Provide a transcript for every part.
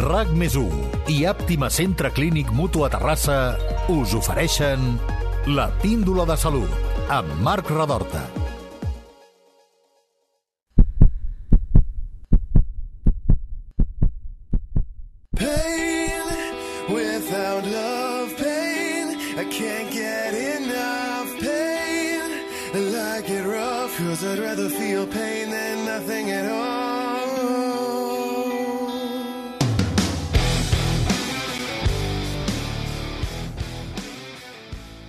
RAC més i Àptima Centre Clínic Mutu a Terrassa us ofereixen la píndola de salut amb Marc Radorta. Pain without love, pain. I can't get enough pain. Like it rough, cause I'd rather feel pain than nothing at all.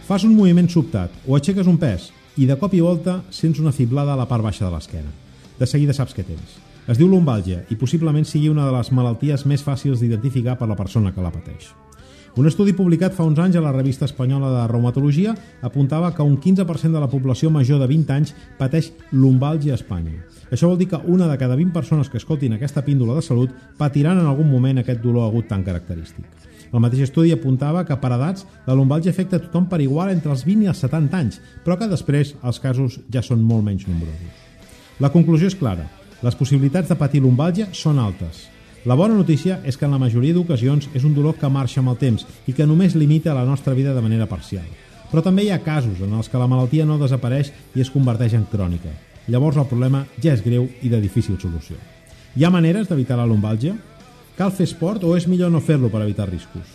Fas un moviment sobtat o aixeques un pes i de cop i volta sents una fiblada a la part baixa de l'esquena. De seguida saps què tens. Es diu lumbàlgia i possiblement sigui una de les malalties més fàcils d'identificar per la persona que la pateix. Un estudi publicat fa uns anys a la revista espanyola de reumatologia apuntava que un 15% de la població major de 20 anys pateix lumbàlgia a Espanya. Això vol dir que una de cada 20 persones que escoltin aquesta píndola de salut patiran en algun moment aquest dolor agut tan característic. El mateix estudi apuntava que per edats la lumbàlgia afecta a tothom per igual entre els 20 i els 70 anys, però que després els casos ja són molt menys nombrosos. La conclusió és clara. Les possibilitats de patir lumbàlgia són altes. La bona notícia és que en la majoria d'ocasions és un dolor que marxa amb el temps i que només limita la nostra vida de manera parcial. Però també hi ha casos en els que la malaltia no desapareix i es converteix en crònica. Llavors el problema ja és greu i de difícil solució. Hi ha maneres d'evitar la lumbàlgia? Cal fer esport o és millor no fer-lo per evitar riscos?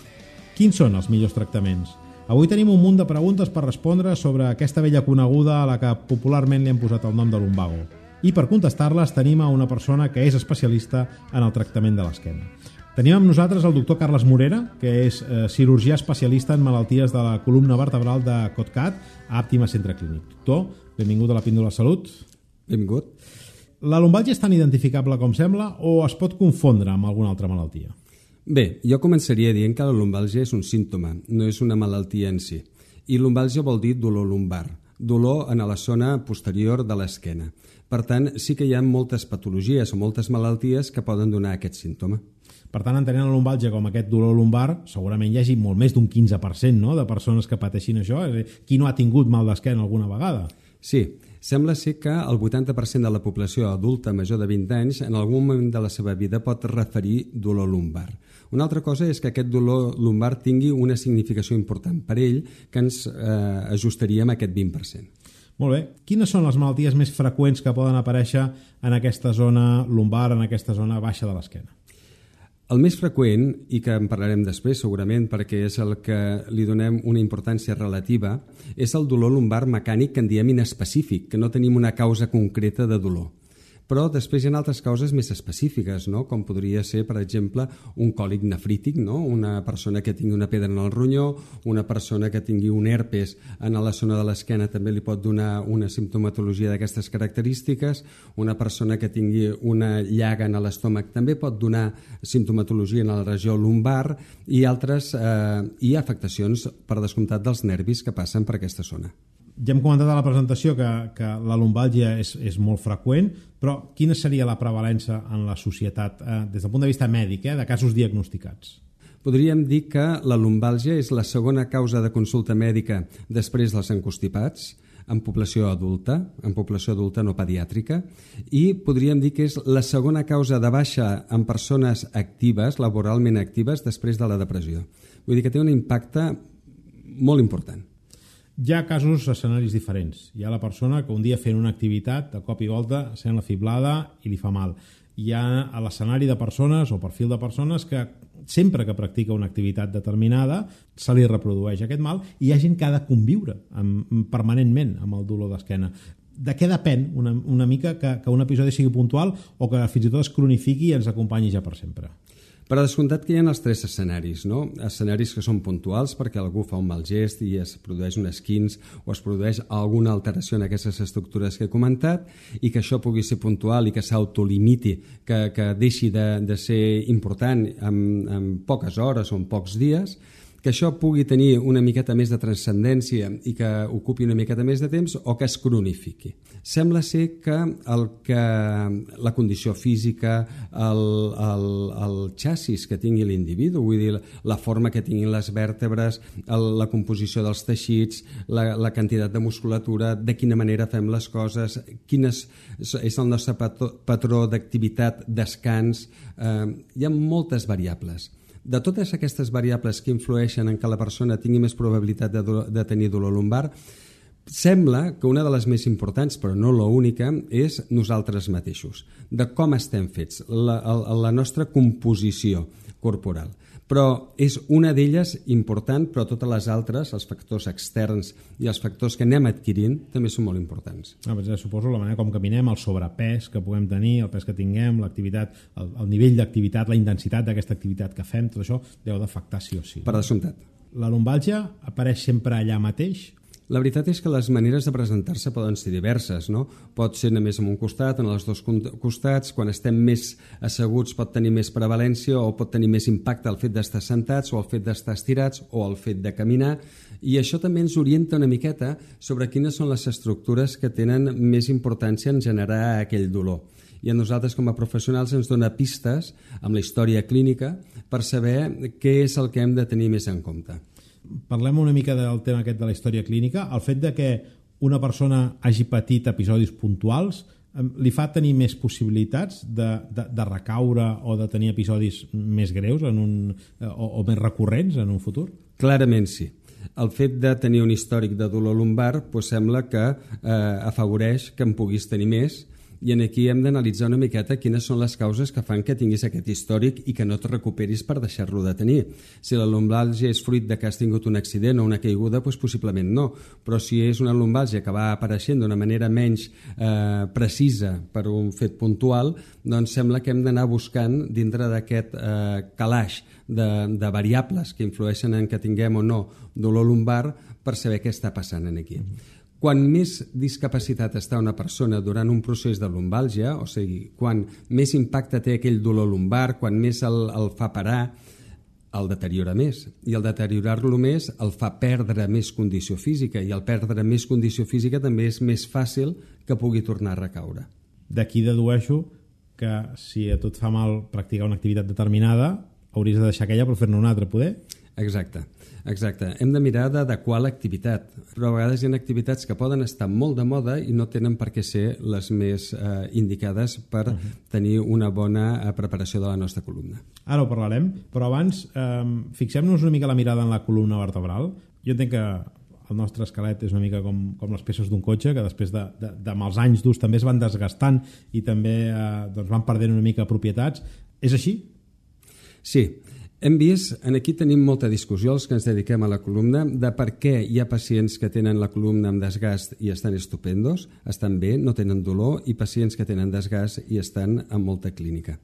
Quins són els millors tractaments? Avui tenim un munt de preguntes per respondre sobre aquesta vella coneguda a la que popularment li han posat el nom de lumbago. I per contestar-les tenim a una persona que és especialista en el tractament de l'esquena. Tenim amb nosaltres el doctor Carles Morera, que és eh, cirurgià especialista en malalties de la columna vertebral de COTCAT a Àptima Centre Clínic. Doctor, benvingut a la Píndola Salut. Benvingut. La lumbàlgia és tan identificable com sembla o es pot confondre amb alguna altra malaltia? Bé, jo començaria dient que la lumbàlgia és un símptoma, no és una malaltia en si. I lumbàlgia vol dir dolor lumbar, dolor en la zona posterior de l'esquena. Per tant, sí que hi ha moltes patologies o moltes malalties que poden donar aquest símptoma. Per tant, entenent la lumbàlgia com aquest dolor lumbar, segurament hi hagi molt més d'un 15% no? de persones que pateixin això. Qui no ha tingut mal d'esquena alguna vegada? Sí, sembla ser que el 80% de la població adulta major de 20 anys en algun moment de la seva vida pot referir dolor lumbar. Una altra cosa és que aquest dolor lumbar tingui una significació important per ell que ens eh, ajustaríem a aquest 20%. Molt bé. Quines són les malalties més freqüents que poden aparèixer en aquesta zona lumbar, en aquesta zona baixa de l'esquena? El més freqüent, i que en parlarem després segurament perquè és el que li donem una importància relativa, és el dolor lumbar mecànic que en diem inespecífic, que no tenim una causa concreta de dolor. Però després hi ha altres causes més específiques, no? com podria ser, per exemple, un còlic nefrític, no? una persona que tingui una pedra en el ronyó, una persona que tingui un herpes en la zona de l'esquena també li pot donar una simptomatologia d'aquestes característiques, una persona que tingui una llaga en l'estómac també pot donar simptomatologia en la regió lumbar i altres eh, i afectacions, per descomptat, dels nervis que passen per aquesta zona. Ja hem comentat a la presentació que, que la lumbàlgia és, és molt freqüent, però quina seria la prevalença en la societat eh, des del punt de vista mèdic, eh, de casos diagnosticats? Podríem dir que la lumbàlgia és la segona causa de consulta mèdica després dels encostipats, en població adulta, en població adulta no pediàtrica, i podríem dir que és la segona causa de baixa en persones actives, laboralment actives, després de la depressió. Vull dir que té un impacte molt important. Hi ha casos, escenaris diferents. Hi ha la persona que un dia fent una activitat, de cop i volta, sent la fiblada i li fa mal. Hi ha l'escenari de persones o perfil de persones que sempre que practica una activitat determinada se li reprodueix aquest mal i hi ha gent que ha de conviure amb, permanentment amb el dolor d'esquena. De què depèn una, una mica que, que un episodi sigui puntual o que fins i tot es cronifiqui i ens acompanyi ja per sempre? Per a descomptat que hi ha els tres escenaris, no? Escenaris que són puntuals perquè algú fa un mal gest i es produeix un esquins o es produeix alguna alteració en aquestes estructures que he comentat i que això pugui ser puntual i que s'autolimiti, que, que deixi de, de ser important en, en poques hores o en pocs dies que això pugui tenir una miqueta més de transcendència i que ocupi una miqueta més de temps o que es cronifiqui. Sembla ser que, el que la condició física, el, el, el xassis que tingui l'individu, vull dir, la forma que tinguin les vèrtebres, el, la composició dels teixits, la, la quantitat de musculatura, de quina manera fem les coses, quin és, és el nostre patró d'activitat, descans... Eh, hi ha moltes variables. De totes aquestes variables que influeixen en que la persona tingui més probabilitat de, de tenir dolor lumbar, Sembla que una de les més importants, però no l'única, és nosaltres mateixos, de com estem fets, la, la, nostra composició corporal però és una d'elles important, però totes les altres, els factors externs i els factors que anem adquirint, també són molt importants. Ah, doncs, suposo la manera com caminem, el sobrepès que puguem tenir, el pes que tinguem, l'activitat, el, el nivell d'activitat, la intensitat d'aquesta activitat que fem, tot això deu d'afectar sí o sí. Per descomptat. La lumbàlgia apareix sempre allà mateix la veritat és que les maneres de presentar-se poden ser diverses, no? Pot ser només en un costat, en els dos costats, quan estem més asseguts pot tenir més prevalència o pot tenir més impacte el fet d'estar sentats o el fet d'estar estirats o el fet de caminar. I això també ens orienta una miqueta sobre quines són les estructures que tenen més importància en generar aquell dolor. I a nosaltres com a professionals ens dona pistes amb la història clínica per saber què és el que hem de tenir més en compte parlem una mica del tema aquest de la història clínica. El fet de que una persona hagi patit episodis puntuals li fa tenir més possibilitats de, de, de recaure o de tenir episodis més greus en un, o, o més recurrents en un futur? Clarament sí. El fet de tenir un històric de dolor lumbar pues, sembla que eh, afavoreix que en puguis tenir més i en aquí hem d'analitzar una miqueta quines són les causes que fan que tinguis aquest històric i que no et recuperis per deixar-lo de tenir. Si la lumbalgia és fruit de que has tingut un accident o una caiguda, doncs possiblement no. Però si és una lumbalgia que va apareixent d'una manera menys eh, precisa per un fet puntual, doncs sembla que hem d'anar buscant dintre d'aquest eh, calaix de, de variables que influeixen en que tinguem o no dolor lumbar per saber què està passant en aquí. Mm -hmm. Quan més discapacitat està una persona durant un procés de lumbàlgia, o sigui, quan més impacte té aquell dolor lumbar, quan més el, el fa parar, el deteriora més. I el deteriorar-lo més el fa perdre més condició física i el perdre més condició física també és més fàcil que pugui tornar a recaure. D'aquí dedueixo que si a tot fa mal practicar una activitat determinada, hauries de deixar aquella per fer-ne una altra, poder? Exacte. Exacte. Hem de mirar d'adequar l'activitat, però a vegades hi ha activitats que poden estar molt de moda i no tenen per què ser les més eh, indicades per uh -huh. tenir una bona eh, preparació de la nostra columna. Ara ho parlarem, però abans eh, fixem-nos una mica la mirada en la columna vertebral. Jo entenc que el nostre esquelet és una mica com, com les peces d'un cotxe, que després de, de, de mals anys d'ús també es van desgastant i també eh, doncs van perdent una mica propietats. És així? Sí, hem vist, en aquí tenim molta discussió, els que ens dediquem a la columna, de per què hi ha pacients que tenen la columna amb desgast i estan estupendos, estan bé, no tenen dolor, i pacients que tenen desgast i estan amb molta clínica.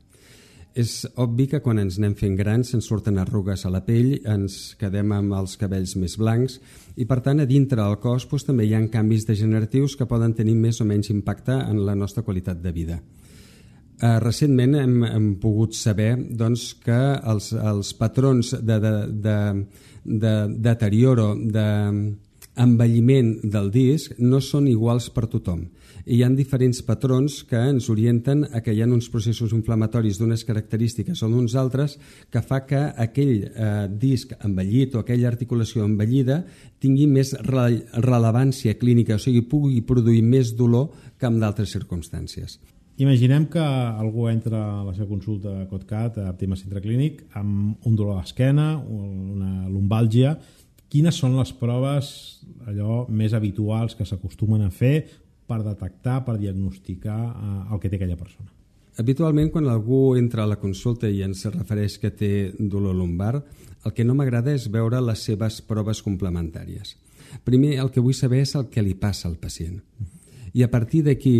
És obvi que quan ens anem fent grans ens surten arrugues a la pell, ens quedem amb els cabells més blancs i per tant a dintre del cos doncs, també hi ha canvis degeneratius que poden tenir més o menys impacte en la nostra qualitat de vida. Eh, recentment hem, hem pogut saber doncs, que els, els patrons de, de, de, de deterioro, d'envelliment de del disc no són iguals per tothom. Hi ha diferents patrons que ens orienten a que hi ha uns processos inflamatoris d'unes característiques o d'uns altres que fa que aquell eh, disc envellit o aquella articulació envellida tingui més re rellevància clínica, o sigui, pugui produir més dolor que en d'altres circumstàncies. Imaginem que algú entra a la seva consulta a COTCAT, a Optima Centre Clínic, amb un dolor d'esquena, una lumbàlgia. Quines són les proves allò més habituals que s'acostumen a fer per detectar, per diagnosticar eh, el que té aquella persona? Habitualment, quan algú entra a la consulta i ens refereix que té dolor lumbar, el que no m'agrada és veure les seves proves complementàries. Primer, el que vull saber és el que li passa al pacient. I a partir d'aquí,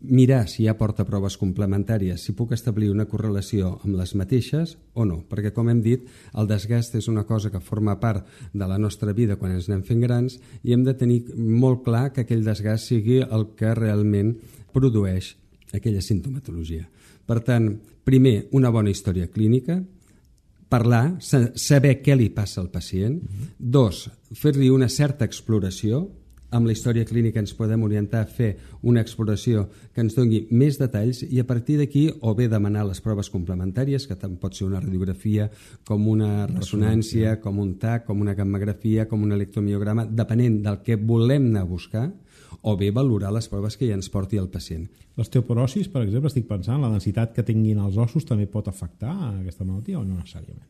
mirar si ja porta proves complementàries, si puc establir una correlació amb les mateixes o no, perquè com hem dit, el desgast és una cosa que forma part de la nostra vida quan ens anem fent grans i hem de tenir molt clar que aquell desgast sigui el que realment produeix aquella sintomatologia. Per tant, primer, una bona història clínica, parlar, sa- saber què li passa al pacient. Dos, fer-li una certa exploració, amb la història clínica ens podem orientar a fer una exploració que ens doni més detalls i a partir d'aquí o bé demanar les proves complementàries, que tant pot ser una radiografia com una ressonància, com un TAC, com una gammografia, com un electromiograma, depenent del que volem anar a buscar, o bé valorar les proves que ja ens porti el pacient. L'osteoporosis, per exemple, estic pensant, la densitat que tinguin els ossos també pot afectar a aquesta malaltia o no necessàriament?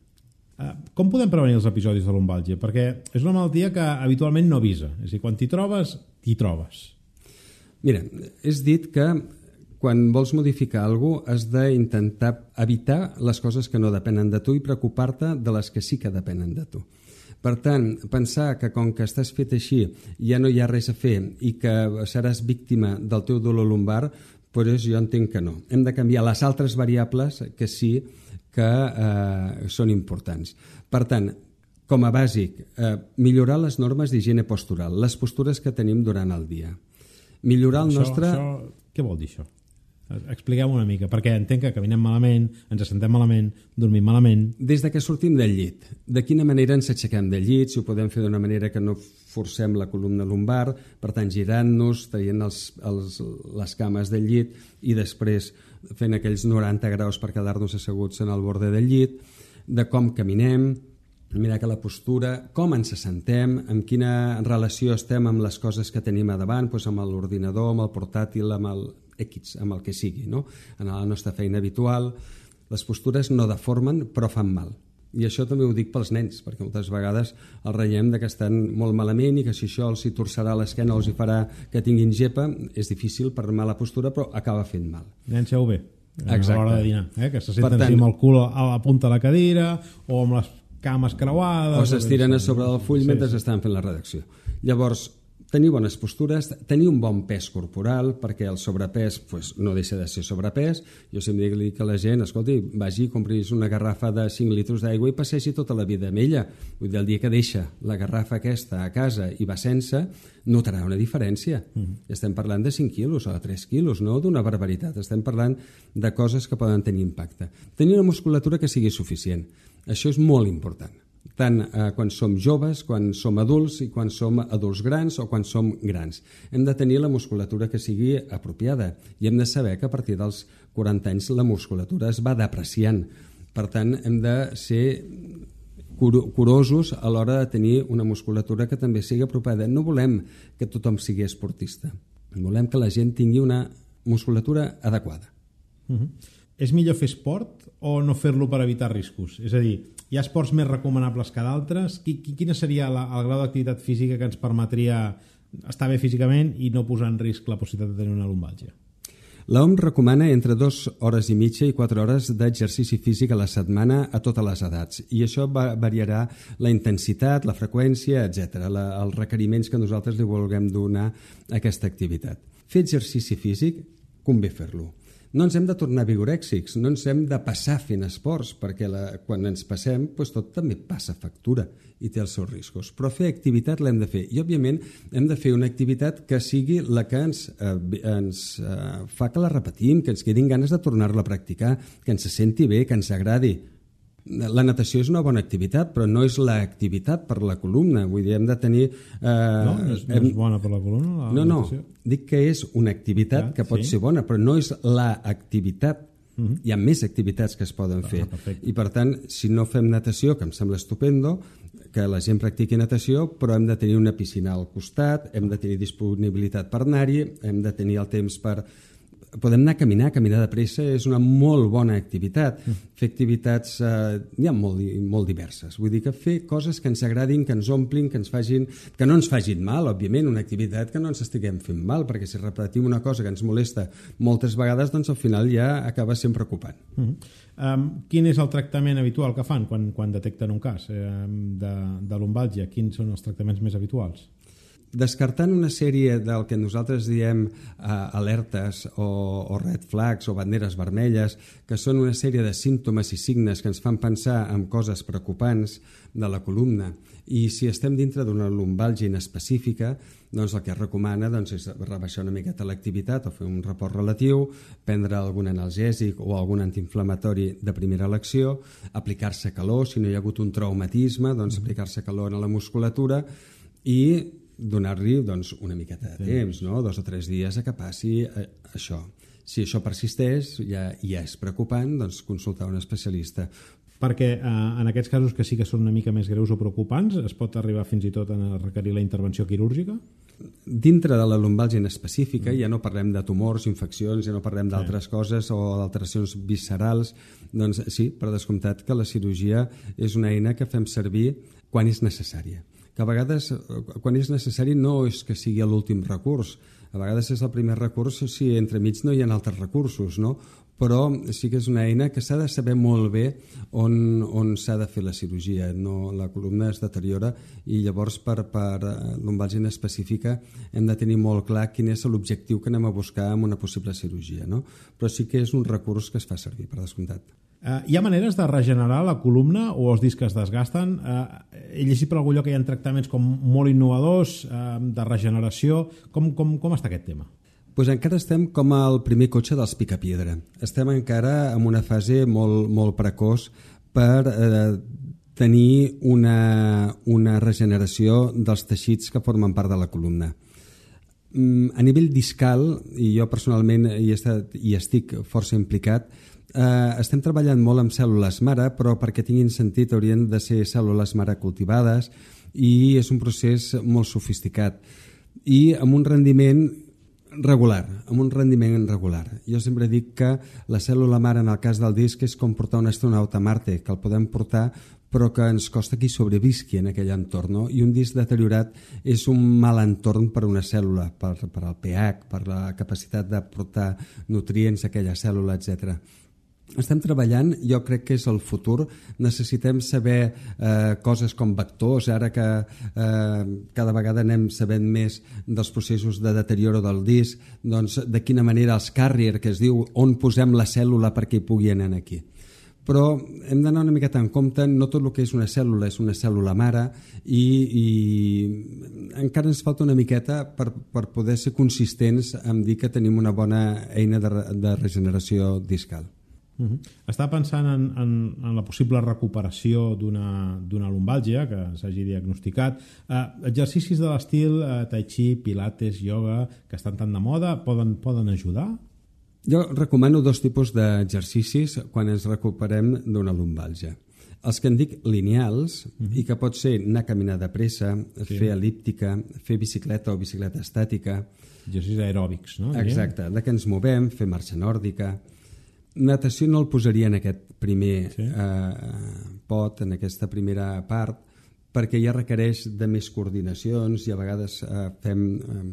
Eh, Com podem prevenir els episodis de lumbàlgia? Perquè és una malaltia que habitualment no avisa. És a dir, quan t'hi trobes, t'hi trobes. Mira, és dit que quan vols modificar alguna cosa has d'intentar evitar les coses que no depenen de tu i preocupar-te de les que sí que depenen de tu. Per tant, pensar que com que estàs fet així ja no hi ha res a fer i que seràs víctima del teu dolor lumbar, doncs jo entenc que no. Hem de canviar les altres variables que sí que eh, són importants. Per tant, com a bàsic, eh, millorar les normes d'higiene postural, les postures que tenim durant el dia. Millorar el això, nostre... Això, què vol dir això? Expliqueu una mica, perquè entenc que caminem malament, ens assentem malament, dormim malament... Des de que sortim del llit, de quina manera ens aixequem del llit, si ho podem fer d'una manera que no forcem la columna lumbar, per tant girant-nos, traient els, els, les cames del llit i després fent aquells 90 graus per quedar-nos asseguts en el borde del llit, de com caminem, mirar que la postura, com ens assentem, amb quina relació estem amb les coses que tenim a davant, doncs amb l'ordinador, amb el portàtil, amb el X, amb el que sigui, no? en la nostra feina habitual. Les postures no deformen, però fan mal. I això també ho dic pels nens, perquè moltes vegades el reiem de que estan molt malament i que si això els hi torçarà l'esquena o els hi farà que tinguin gepa, és difícil per mala postura, però acaba fent mal. Ho bé, a Exacte. l'hora de dinar, eh? que se senten Per tant- amb el cul a la punta de la cadira o amb les cames creuades... O s'estiren a sobre del full sí, mentre sí. estan fent la redacció. Llavors, tenir bones postures, tenir un bon pes corporal, perquè el sobrepès pues, no deixa de ser sobrepès. Jo sempre dic a la gent, escolti, vagi i compris una garrafa de 5 litres d'aigua i passegi tota la vida amb ella. Vull dir, el dia que deixa la garrafa aquesta a casa i va sense, notarà una diferència. Mm. Estem parlant de 5 quilos o de 3 quilos, no d'una barbaritat. Estem parlant de coses que poden tenir impacte. Tenir una musculatura que sigui suficient. Això és molt important tant eh, quan som joves, quan som adults i quan som adults grans o quan som grans. Hem de tenir la musculatura que sigui apropiada i hem de saber que a partir dels 40 anys la musculatura es va depreciant. Per tant, hem de ser curo- curosos a l'hora de tenir una musculatura que també sigui apropiada. No volem que tothom sigui esportista. Volem que la gent tingui una musculatura adequada. Uh -huh. És millor fer esport o no fer-lo per evitar riscos? És a dir, hi ha esports més recomanables que d'altres? Qui, qui, quina seria la, el grau d'activitat física que ens permetria estar bé físicament i no posar en risc la possibilitat de tenir una lumbàlgia? La OMS recomana entre 2 hores i mitja i 4 hores d'exercici físic a la setmana a totes les edats i això va, variarà la intensitat, la freqüència, etc. La, els requeriments que nosaltres li vulguem donar a aquesta activitat. Fer exercici físic, convé fer-lo. No ens hem de tornar vigorèxics, no ens hem de passar fent esports, perquè la, quan ens passem doncs tot també passa factura i té els seus riscos. Però fer activitat l'hem de fer. I, òbviament, hem de fer una activitat que sigui la que ens, eh, ens eh, fa que la repetim, que ens quedin ganes de tornar-la a practicar, que ens se senti bé, que ens agradi. La natació és una bona activitat, però no és l'activitat per la columna. Vull dir, hem de tenir... Eh, No, no és, no és bona per la columna? La no, no, natació? dic que és una activitat Ja, que pot sí. ser bona, però no és l'activitat. Hi ha més activitats que es poden fer. perfecte. I per tant, si no fem natació, que em sembla estupendo, que la gent practiqui natació, però hem de tenir una piscina al costat, hem de tenir disponibilitat per anar-hi, hem de tenir el temps per podem anar a caminar, caminar de pressa és una molt bona activitat. Fer activitats eh, hi ha molt, molt diverses. Vull dir que fer coses que ens agradin, que ens omplin, que ens facin, que no ens facin mal, òbviament, una activitat que no ens estiguem fent mal, perquè si repetim una cosa que ens molesta moltes vegades, doncs al final ja acaba sent preocupant. Uh -huh. um, quin és el tractament habitual que fan quan, quan detecten un cas um, de, de lumbàlgia? Quins són els tractaments més habituals? Descartant una sèrie del que nosaltres diem eh, alertes o, o red flags o banderes vermelles, que són una sèrie de símptomes i signes que ens fan pensar en coses preocupants de la columna, i si estem dintre d'una lumbalgia inespecífica, doncs el que es recomana doncs, és rebaixar una miqueta l'activitat o fer un report relatiu, prendre algun analgèsic o algun antiinflamatori de primera elecció, aplicar-se calor, si no hi ha hagut un traumatisme, doncs aplicar-se calor a la musculatura i donar-li doncs, una miqueta de temps, no? dos o tres dies a que passi eh, això. Si això persisteix, ja, ja és preocupant, doncs consultar un especialista. Perquè eh, en aquests casos que sí que són una mica més greus o preocupants, es pot arribar fins i tot a requerir la intervenció quirúrgica? Dintre de la lumbàlgia específica mm. ja no parlem de tumors, infeccions, ja no parlem d'altres sí. coses o d'alteracions viscerals. Doncs sí, per descomptat que la cirurgia és una eina que fem servir quan és necessària que a vegades, quan és necessari, no és que sigui l'últim recurs. A vegades és el primer recurs si entremig no hi ha altres recursos, no? però sí que és una eina que s'ha de saber molt bé on, on s'ha de fer la cirurgia. No, la columna es deteriora i llavors per, per eh, lumbàlgia específica hem de tenir molt clar quin és l'objectiu que anem a buscar amb una possible cirurgia. No? Però sí que és un recurs que es fa servir, per descomptat. Uh, hi ha maneres de regenerar la columna o els discs es desgasten? Uh, he llegit per algun lloc que hi ha tractaments com molt innovadors uh, de regeneració. Com, com, com està aquest tema? pues encara estem com el primer cotxe dels picapiedra. Estem encara en una fase molt, molt precoç per eh, tenir una, una regeneració dels teixits que formen part de la columna. Mm, a nivell discal, i jo personalment hi, he estat, hi estic força implicat, eh, estem treballant molt amb cèl·lules mare, però perquè tinguin sentit haurien de ser cèl·lules mare cultivades i és un procés molt sofisticat i amb un rendiment regular, amb un rendiment regular. Jo sempre dic que la cèl·lula mare en el cas del disc és com portar un astronauta a Marte, que el podem portar però que ens costa que hi sobrevisqui en aquell entorn. No? I un disc deteriorat és un mal entorn per a una cèl·lula, per, per al pH, per la capacitat de portar nutrients a aquella cèl·lula, etc estem treballant, jo crec que és el futur. Necessitem saber eh, coses com vectors, ara que eh, cada vegada anem sabent més dels processos de deterioro del disc, doncs de quina manera els carrier, que es diu on posem la cèl·lula perquè hi pugui anar aquí. Però hem d'anar una miqueta en compte, no tot el que és una cèl·lula és una cèl·lula mare i, i encara ens falta una miqueta per, per poder ser consistents en dir que tenim una bona eina de, de regeneració discal. Uh -huh. Estava pensant en, en, en la possible recuperació d'una lumbàlgia que s'hagi diagnosticat. Uh, exercicis de l'estil uh, tai chi, pilates, yoga, que estan tan de moda, poden, poden ajudar? Jo recomano dos tipus d'exercicis quan ens recuperem d'una lumbàlgia. Els que en dic lineals, uh -huh. i que pot ser anar a caminar de pressa, sí. fer elíptica, fer bicicleta o bicicleta estàtica... Exercicis aeròbics, no? Exacte, de que ens movem, fer marxa nòrdica Natació no el posaria en aquest primer sí? eh, pot, en aquesta primera part, perquè ja requereix de més coordinacions i a vegades eh, fem eh,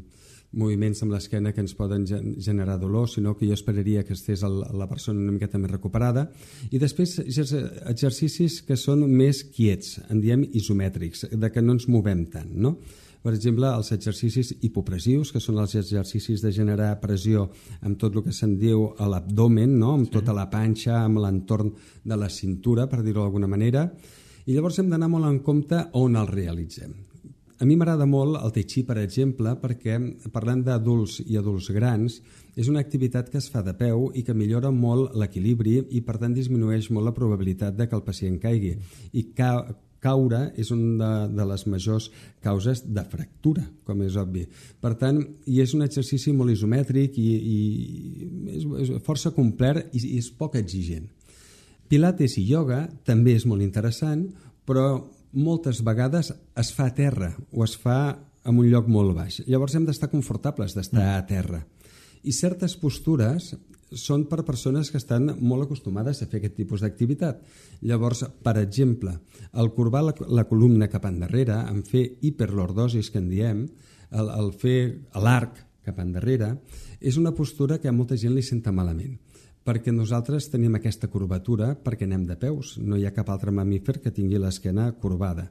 moviments amb l'esquena que ens poden generar dolor, sinó que jo esperaria que estés el, la persona una miqueta més recuperada. I després exercicis que són més quiets, en diem isomètrics, de que no ens movem tant, no? Per exemple, els exercicis hipopressius, que són els exercicis de generar pressió amb tot el que se'n diu a l'abdomen, no? amb sí. tota la panxa, amb l'entorn de la cintura, per dir-ho d'alguna manera, i llavors hem d'anar molt en compte on el realitzem. A mi m'agrada molt el Tai Chi, per exemple, perquè parlant d'adults i adults grans, és una activitat que es fa de peu i que millora molt l'equilibri i per tant disminueix molt la probabilitat de que el pacient caigui. I ca caure és una de, de les majors causes de fractura, com és obvi. Per tant, i és un exercici molt isomètric i, i és, és força complet i, i és poc exigent. Pilates i ioga també és molt interessant, però moltes vegades es fa a terra o es fa en un lloc molt baix. Llavors hem d'estar confortables d'estar a terra. I certes postures són per persones que estan molt acostumades a fer aquest tipus d'activitat. Llavors, per exemple, el corbar la, la columna cap endarrere, en fer hiperlordosis, que en diem, el, el fer l'arc cap endarrere, és una postura que a molta gent li senta malament perquè nosaltres tenim aquesta curvatura perquè anem de peus. No hi ha cap altre mamífer que tingui l'esquena corbada.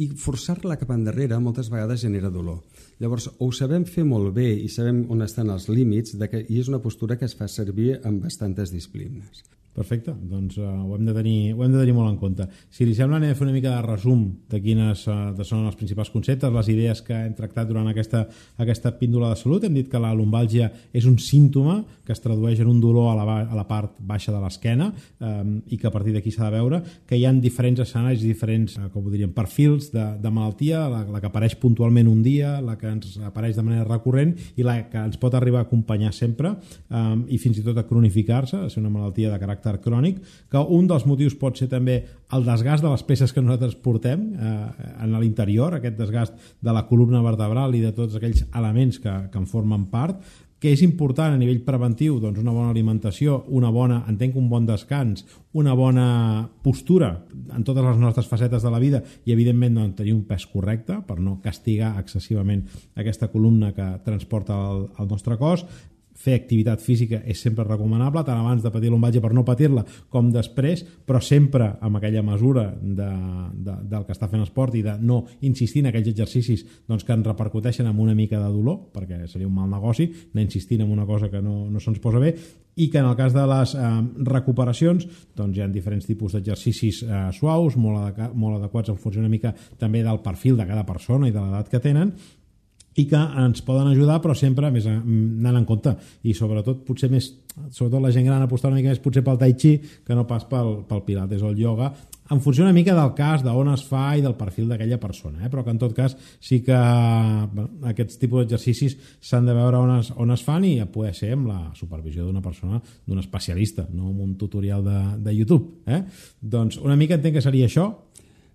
I forçar-la cap endarrere moltes vegades genera dolor. Llavors, o ho sabem fer molt bé i sabem on estan els límits, de que, i és una postura que es fa servir en bastantes disciplines. Perfecte, doncs uh, ho, hem de tenir, ho hem de tenir molt en compte. Si li sembla, anem a fer una mica de resum de quines uh, de són els principals conceptes, les idees que hem tractat durant aquesta, aquesta píndola de salut. Hem dit que la lumbàlgia és un símptoma que es tradueix en un dolor a la, a la part baixa de l'esquena um, i que a partir d'aquí s'ha de veure que hi ha diferents escenaris, diferents, uh, com diríem, perfils de, de malaltia, la, la que apareix puntualment un dia, la que ens apareix de manera recurrent i la que ens pot arribar a acompanyar sempre um, i fins i tot a cronificar-se, a ser una malaltia de caràcter caràcter crònic, que un dels motius pot ser també el desgast de les peces que nosaltres portem eh, en l'interior, aquest desgast de la columna vertebral i de tots aquells elements que, que en formen part, que és important a nivell preventiu doncs una bona alimentació, una bona, entenc un bon descans, una bona postura en totes les nostres facetes de la vida i evidentment doncs, tenir un pes correcte per no castigar excessivament aquesta columna que transporta el, el nostre cos, fer activitat física és sempre recomanable, tant abans de patir l'ombatge per no patir-la com després, però sempre amb aquella mesura de, de, del que està fent esport i de no insistir en aquells exercicis doncs, que ens repercuteixen amb una mica de dolor, perquè seria un mal negoci anar insistint en una cosa que no, no se'ns posa bé, i que en el cas de les eh, recuperacions doncs hi ha diferents tipus d'exercicis eh, suaus, molt, adequ molt adequats en funció una mica també del perfil de cada persona i de l'edat que tenen, i que ens poden ajudar, però sempre més anant en compte. I sobretot, potser més, sobretot la gent gran apostar una mica més potser pel tai chi que no pas pel, pel pilates o el yoga, en funció una mica del cas, d'on es fa i del perfil d'aquella persona, eh? però que en tot cas sí que bueno, aquests tipus d'exercicis s'han de veure on es, on es fan i poder ser amb la supervisió d'una persona, d'un especialista, no amb un tutorial de, de YouTube. Eh? Doncs una mica entenc que seria això,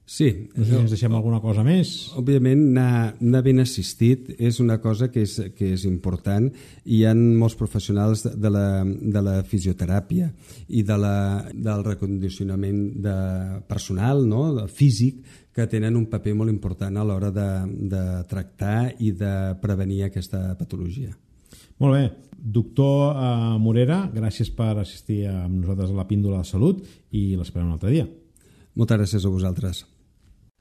Sí. No sé si ens deixem alguna cosa més. Òbviament, anar, anar ben assistit és una cosa que és, que és important hi ha molts professionals de la, de la fisioteràpia i de la, del recondicionament de personal, no? de físic, que tenen un paper molt important a l'hora de, de tractar i de prevenir aquesta patologia. Molt bé. Doctor uh, Morera, gràcies per assistir amb nosaltres a la píndola de salut i l'esperem un altre dia. Moltes gràcies a vosaltres.